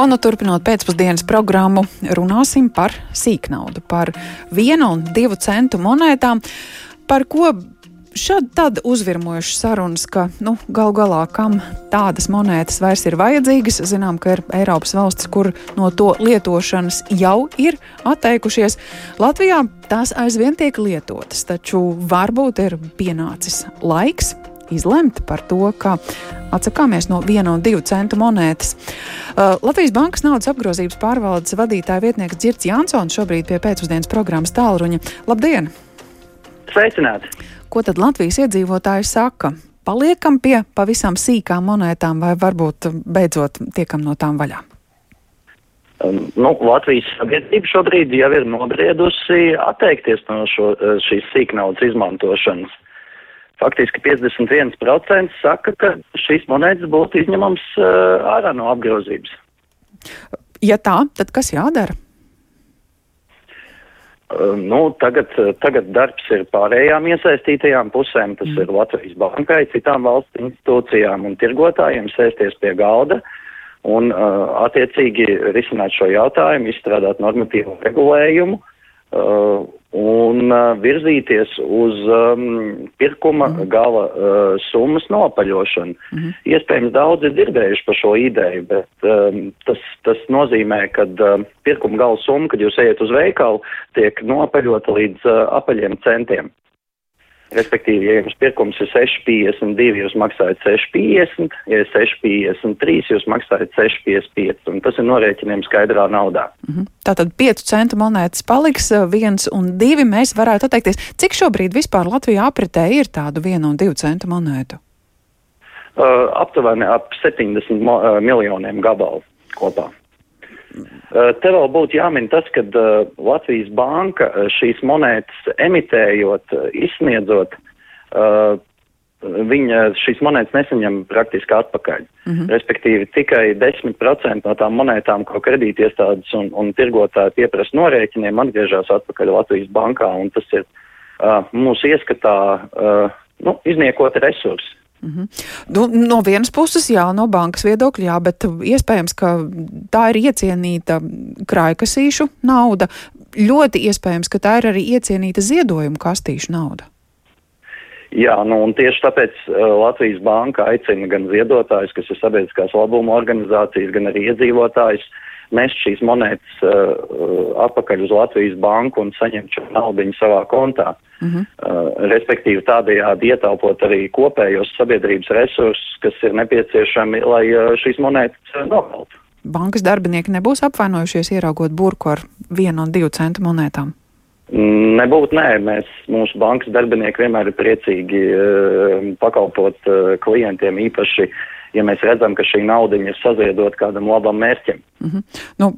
Un, nu, turpinot pēcpusdienas programmu, runāsim par sīknaudu, par vienu un divu centu monētām, par ko šādi tāda uzvirmojuša sarunas, ka nu, gal galā kam tādas monētas vairs ir vajadzīgas. Zinām, ka ir Eiropas valstis, kur no to lietošanas jau ir atteikušies. Latvijā tās aizvien tiek lietotas, taču varbūt ir pienācis laiks izlemt par to, ka atsakāmies no viena un divu centu monētas. Uh, Latvijas Bankas naudas apgrozības pārvaldes vadītāja vietnieks Dzirts Jansons šobrīd pie pēcpusdienas programmas tālruņa. Labdien! Sveicināti! Ko tad Latvijas iedzīvotāji saka? Paliekam pie pavisam sīkām monētām vai varbūt beidzot tiekam no tām vaļā? Um, nu, Latvijas sabiedrība šobrīd jau ir nobriedusi atteikties no šo, šīs sīknaudas izmantošanas. Faktiski 51% saka, ka šīs monētas būtu izņemams uh, ārā no apgrozības. Ja tā, tad kas jādara? Uh, nu, tagad, tagad darbs ir pārējām iesaistītajām pusēm. Tas mm. ir Latvijas bankai, citām valsts institūcijām un tirgotājiem sēsties pie galda un uh, attiecīgi risināt šo jautājumu, izstrādāt normatīvu regulējumu. Uh, un uh, virzīties uz um, pirkuma mm. gala uh, summas nopaļošanu. Mm. Iespējams, daudzi ir dzirdējuši par šo ideju, bet um, tas, tas nozīmē, ka um, pirkuma gala summa, kad jūs ejat uz veikalu, tiek nopaļota līdz uh, apaļiem centiem. Respektīvi, ja jums pirkums ir 6,52, jūs maksājat 6,50, ja ir 6,53, jūs maksājat 6,55, un tas ir norēķiniem skaidrā naudā. Mm -hmm. Tātad 5 centu monētas paliks, 1 un 2 mēs varētu atteikties. Cik šobrīd vispār Latvijā apritē ir tādu 1 un 2 centu monētu? Uh, aptuveni ap 70 mo, uh, miljoniem gabalu kopā. Eh, te vēl būtu jāmin tas, ka uh, Latvijas banka uh, šīs monētas emitējot, izsniedzot, viņa šīs monētas nesaņem praktiski atpakaļ. Mm -hmm. Respektīvi, tikai 10% no tām monētām, ko kredītiestādes un, un tirgotāji pieprasa norēķiniem, atgriežas atpakaļ Latvijas bankā, un tas ir uh, mūsu ieskatā uh, nu, izniekota resursi. Mm -hmm. nu, no vienas puses, jā, no bankas viedokļa, jā, bet iespējams, ka tā ir iecienīta krājkasīšu nauda. Ļoti iespējams, ka tā ir arī iecienīta ziedojumu kastīšu nauda. Jā, nu, un tieši tāpēc uh, Latvijas banka aicina gan ziedotājus, kas ir sabiedriskās labuma organizācijas, gan arī iedzīvotājus mest šīs monētas uh, atpakaļ uz Latvijas banku un saņemt šo naudu savā kontā. Uh, Uh -huh. uh, respektīvi tādējādi ietaupot arī kopējos sabiedrības resursus, kas ir nepieciešami, lai uh, šīs monētas uh, nokaltu. Bankas darbinieki nebūs apvainojušies ieraugot burku ar vienu un divu centu monētām. Nebūtu, nē, mēs, mūsu bankas darbinieki vienmēr ir priecīgi uh, pakalpot uh, klientiem īpaši uh, ja mēs redzam, ka šī nauda ir saziedot kādam labam mērķim. Mm -hmm. nu,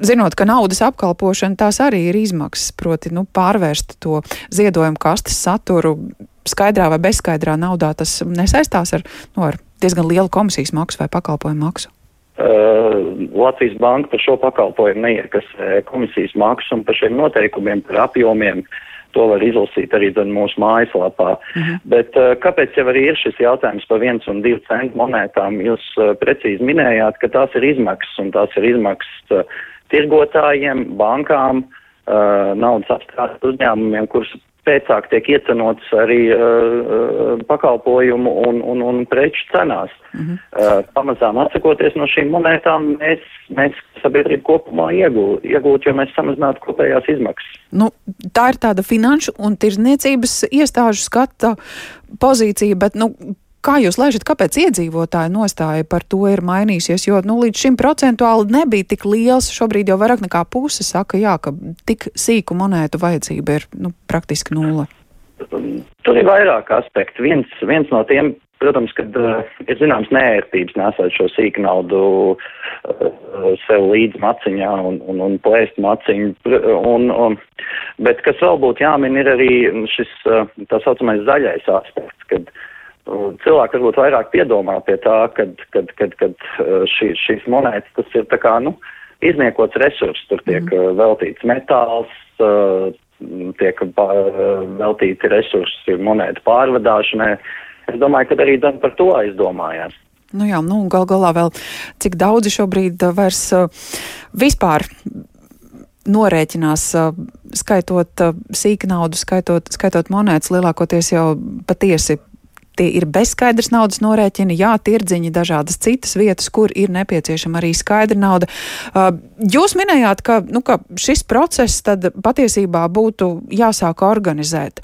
zinot, ka naudas apkalpošana tās arī ir izmaksas, proti nu, pārvērst to ziedojumu kastes saturu skaidrā vai bezskaidrā naudā, tas nesaistās ar, nu, ar diezgan lielu komisijas maksu vai pakalpojumu maksu. Uh, Latvijas banka par šo pakalpojumu neiekasē komisijas maksu un par šiem noteikumiem, par apjomiem. Uh, To var izlasīt arī mūsu mājaslapā. -hmm. Bet uh, kāpēc jau arī ir šis jautājums par viens un divu centu monētām? Jūs uh, precīzi minējāt, ka tās ir izmaksas un tās ir izmaksas uh, tirgotājiem, bankām, naudas apstrādes uzņēmumiem, kurus pēcāk tiek iecenots arī uh, pakalpojumu un, un, un preču cenās. Mm -hmm. uh, pamazām atsakoties no šīm monētām, mēs, mēs sabiedrību kopumā iegūt, iegūt, jo mēs samazinātu kopējās izmaksas. Nu, tā ir tāda finanšu un tirzniecības iestāžu skata pozīcija, bet nu, Kā jūs lēšat, kāpēc iedzīvotāju nostāja par to ir mainījusies? Jo nu, līdz šim procentuāli nebija tik liels. Šobrīd jau vairāk nekā puse saka, jā, ka tik sīku monētu vajadzība ir nu, praktiski nulle. Tur ir vairāk aspektu. Viens, viens no tiem, protams, kad uh, ir zināms nērtības nesēt šo sīku naudu uh, sev līdz maciņā un, un, un plēst maciņu. Un, un, bet kas vēl būtu jāmin, ir arī šis uh, tā saucamais zaļais aspekts, cilvēki varbūt vairāk piedomā pie tā, kad, kad, kad, kad uh, šī, šīs monētas tas ir tā kā, nu, izniekots resurss, tur tiek mm. veltīts metāls, uh, tiek veltīti resursi monētu pārvadāšanai. Es domāju, ka arī par to aizdomājās. Nu jā, nu gal galā vēl cik daudzi šobrīd vairs vispār norēķinās, skaitot sīku naudu, skaitot, skaitot monētas, lielākoties jau patiesi tie ir bezskaidrs naudas norēķini, jā, tirdziņi, dažādas citas vietas, kur ir nepieciešama arī skaidra nauda. Jūs minējāt, ka, nu, ka šis process tad patiesībā būtu jāsāk organizēt.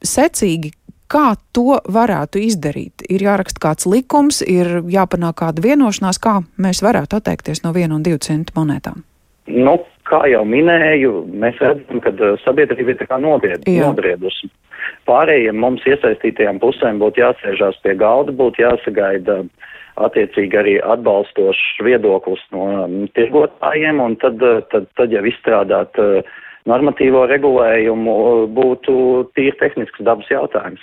Secīgi, kā to varētu izdarīt? Ir jāraksta kāds likums, ir jāpanāk kāda vienošanās, kā mēs varētu atteikties no vienu un divu centu monētām. Nu, kā jau minēju, mēs redzam, ka uh, sabiedrība ir tā kā nobried, nobriedusi. Pārējiem mums iesaistītajām pusēm būtu jāsēžās pie galda, būtu jāsagaida attiecīgi arī atbalstošs viedoklis no um, tirgotājiem, un tad, uh, tad, tad jau izstrādāt normatīvo regulējumu būtu tīri tehnisks dabas jautājums.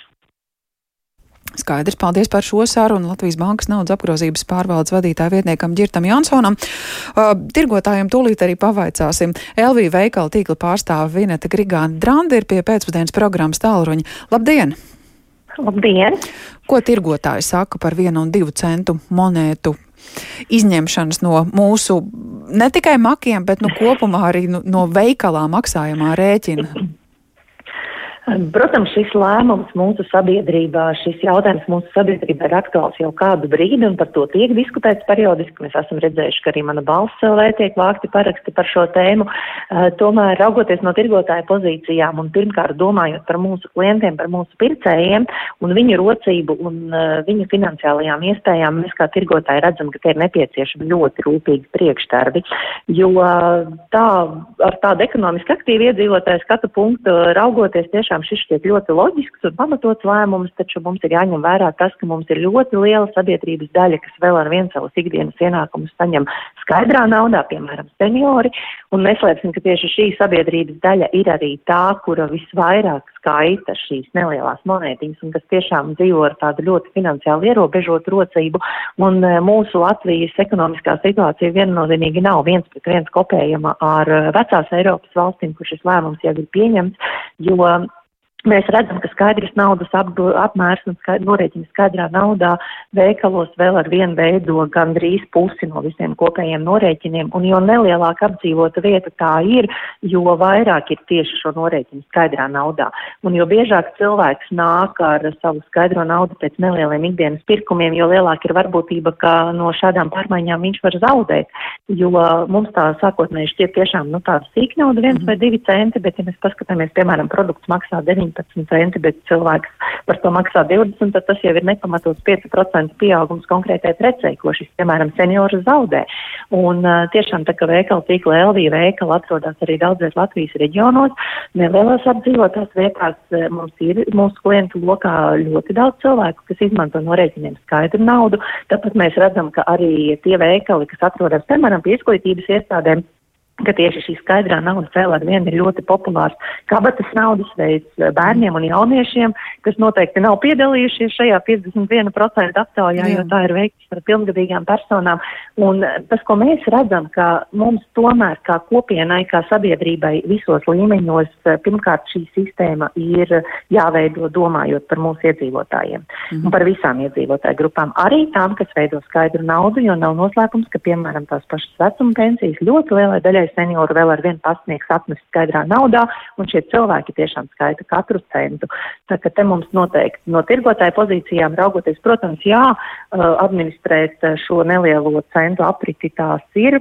Skaidrs, paldies par šo sarunu Latvijas Bankas naudas apgrozības pārvaldes vadītāja vietniekam Girtam Jansonam. Uh, tirgotājiem tūlīt arī pavaicāsim. LV veikala tīkla pārstāva Vineta Grigāna Dranda ir pie pēcpusdienas programmas tālruņa. Labdien! Labdien! Ko tirgotāji saka par vienu un divu centu monētu izņemšanas no mūsu ne tikai makiem, bet nu, kopumā arī no, no veikalā maksājumā rēķina? Protams, šis lēmums mūsu sabiedrībā, šis jautājums mūsu sabiedrībā ir aktuāls jau kādu brīdi, un par to tiek diskutēts periodiski. Mēs esam redzējuši, ka arī mana balss LV tiek vākti paraksti par šo tēmu. Uh, tomēr, raugoties no tirgotāja pozīcijām un pirmkārt domājot par mūsu klientiem, par mūsu pircējiem un viņu rocību un uh, viņu finansiālajām iespējām, mēs kā tirgotāji redzam, ka tie ir nepieciešami ļoti rūpīgi priekšdarbi, jo uh, tā ar tādu ekonomiski aktīvu iedzīvotāju skatu punktu raugoties tiešām tiešām šis šķiet ļoti loģisks un pamatots lēmums, taču mums ir jāņem vērā tas, ka mums ir ļoti liela sabiedrības daļa, kas vēl ar vienu savus ikdienas ienākumus saņem skaidrā naudā, piemēram, seniori, un neslēpsim, ka tieši šī sabiedrības daļa ir arī tā, kura visvairāk skaita šīs nelielās monētiņas un kas tiešām dzīvo ar tādu ļoti finansiāli ierobežotu rocību, un e, mūsu Latvijas ekonomiskā situācija viennozīmīgi nav viens pret viens kopējama ar e, vecās Eiropas valstīm, kur šis lēmums jau ir pieņemts, jo Mēs redzam, ka skaidrs naudas apmērs un skaidr, norēķina skaidrā naudā veikalos vēl ar vienu veido gandrīz pusi no visiem kopējiem norēķiniem, un jo nelielāk apdzīvota vieta tā ir, jo vairāk ir tieši šo norēķinu skaidrā naudā. Un jo biežāk cilvēks nāk ar savu skaidro naudu pēc nelieliem ikdienas pirkumiem, jo lielāka ir varbūtība, ka no šādām pārmaiņām viņš var zaudēt, jo mums tā sākotnēji šķiet tiešām, nu, tāda sīk nauda, viens mm. vai divi centi, bet ja mēs paskatāmies, piemēram, produkts maksā 9 19 centi, bet cilvēks par to maksā 20, tad tas jau ir nepamatots 5% pieaugums konkrētai precei, ko šis, piemēram, seniors zaudē. Un uh, tiešām tā, ka veikala tīkla LV veikala atrodas arī daudzos Latvijas reģionos, nelielās apdzīvotās vietās mums ir mūsu klientu lokā ļoti daudz cilvēku, kas izmanto no rēķiniem skaidru naudu. Tāpat mēs redzam, ka arī tie veikali, kas atrodas, piemēram, pie izglītības iestādēm, ka tieši šī skaidrā naudas vēl ar vienu ir ļoti populārs kabatas naudas veids eh, bērniem un jauniešiem, kas noteikti nav piedalījušies šajā 51% aptaujā, Jā. jo tā ir veikts par pilngadīgām personām. Un eh, tas, ko mēs redzam, ka mums tomēr kā kopienai, kā sabiedrībai visos līmeņos, eh, pirmkārt šī sistēma ir jāveido domājot par mūsu iedzīvotājiem mhm. un par visām iedzīvotāju grupām. Arī tām, kas veido skaidru naudu, jo nav noslēpums, ka, piemēram, tās pašas vecuma pensijas ļoti lielai daļai senioru vēl ar vienu pasniegs atnest skaidrā naudā, un šie cilvēki tiešām skaita katru centu. Tā ka te mums noteikti no tirgotāja pozīcijām raugoties, protams, jā, administrēt šo nelielo centu apriti tās ir.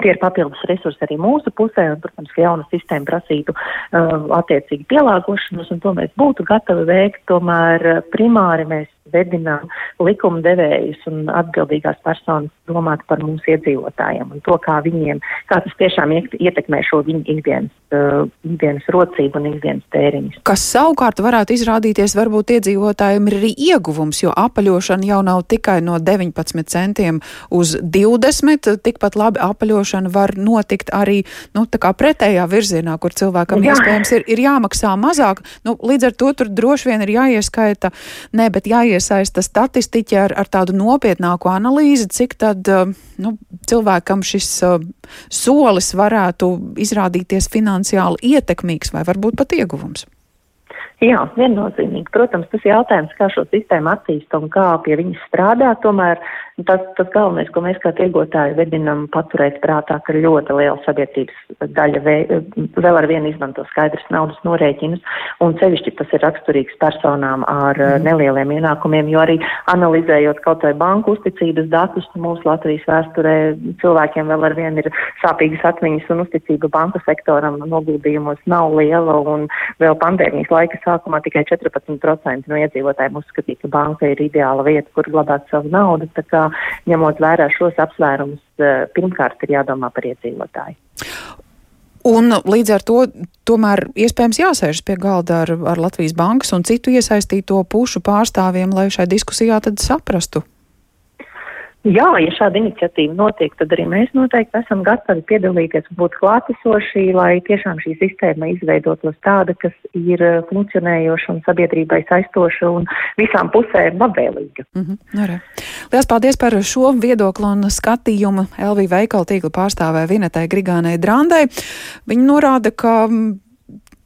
Tie ir papildus resursi arī mūsu pusē, un, protams, ka jauna sistēma prasītu uh, attiecīgi pielāgošanos, un to mēs būtu gatavi veikt. Tomēr primāri mēs vedinām likumdevējus un atbildīgās personas domāt par mūsu iedzīvotājiem un to, kā viņiem, kā tas tiešām ietekmē šo viņu ikdienas, uh, ikdienas rocību un ikdienas tēriņus. Kas savukārt varētu izrādīties varbūt iedzīvotājiem ir arī ieguvums, jo apaļošana jau nav tikai no 19 centiem uz 20, tikpat labi apaļošana var notikt arī, nu, tā kā pretējā virzienā, kur cilvēkam Jā. iespējams ir, ir jāmaksā mazāk. Nu, līdz ar to tur droši vien ir jāieskaita, ne, bet jāieskaita jāiesaista statistiķi ar, ar tādu nopietnāku analīzi, cik tad eh, nu, cilvēkam šis uh, solis varētu izrādīties finansiāli ietekmīgs vai varbūt pat ieguvums. Jā, viennozīmīgi. Protams, tas jautājums, kā šo sistēmu attīst un kā pie viņas strādāt, tomēr tas, tas galvenais, ko mēs kā tirgotāji vedinam paturēt prātā, ka ļoti liela sabiedrības daļa vē, vēl ar vienu izmanto skaidrs naudas norēķinus, un sevišķi tas ir raksturīgs personām ar mm. nelieliem ienākumiem, jo arī analizējot kaut vai banku uzticības datus, mūsu Latvijas vēsturē cilvēkiem vēl ar vienu ir sāpīgas atmiņas un uzticība banku sektoram noguldījumos nav liela, un vēl pandēmijas laika sākumā tikai 14% no iedzīvotājiem uzskatīja, ka banka ir ideāla vieta, kur glabāt savu naudu. Tā kā ņemot vērā šos apsvērumus, eh, pirmkārt ir jādomā par iedzīvotāju. Un līdz ar to tomēr iespējams jāsēžas pie galda ar, ar Latvijas bankas un citu iesaistīto pušu pārstāvjiem, lai šai diskusijā tad saprastu, Jā, ja šāda iniciatīva notiek, tad arī mēs noteikti esam gatavi piedalīties un būt klātesoši, lai tiešām šī sistēma izveidotos tāda, kas ir eh, funkcionējoša un sabiedrībai saistoša un visām pusēm labvēlīga. Mm -hmm, Lielas paldies par šo viedokli un skatījumu LV veikalu tīkla pārstāvē Vinetai Grigānai Drandai. Viņa norāda, ka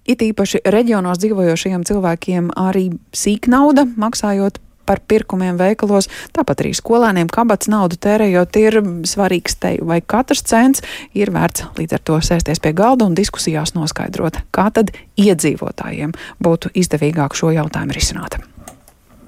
it īpaši reģionos dzīvojošajiem cilvēkiem arī sīk nauda maksājot par pirkumiem veikalos, tāpat arī skolēniem kabats naudu tērējot ir svarīgs te, vai katrs cents ir vērts līdz ar to sēsties pie galda un diskusijās noskaidrot, kā tad iedzīvotājiem būtu izdevīgāk šo jautājumu risināt.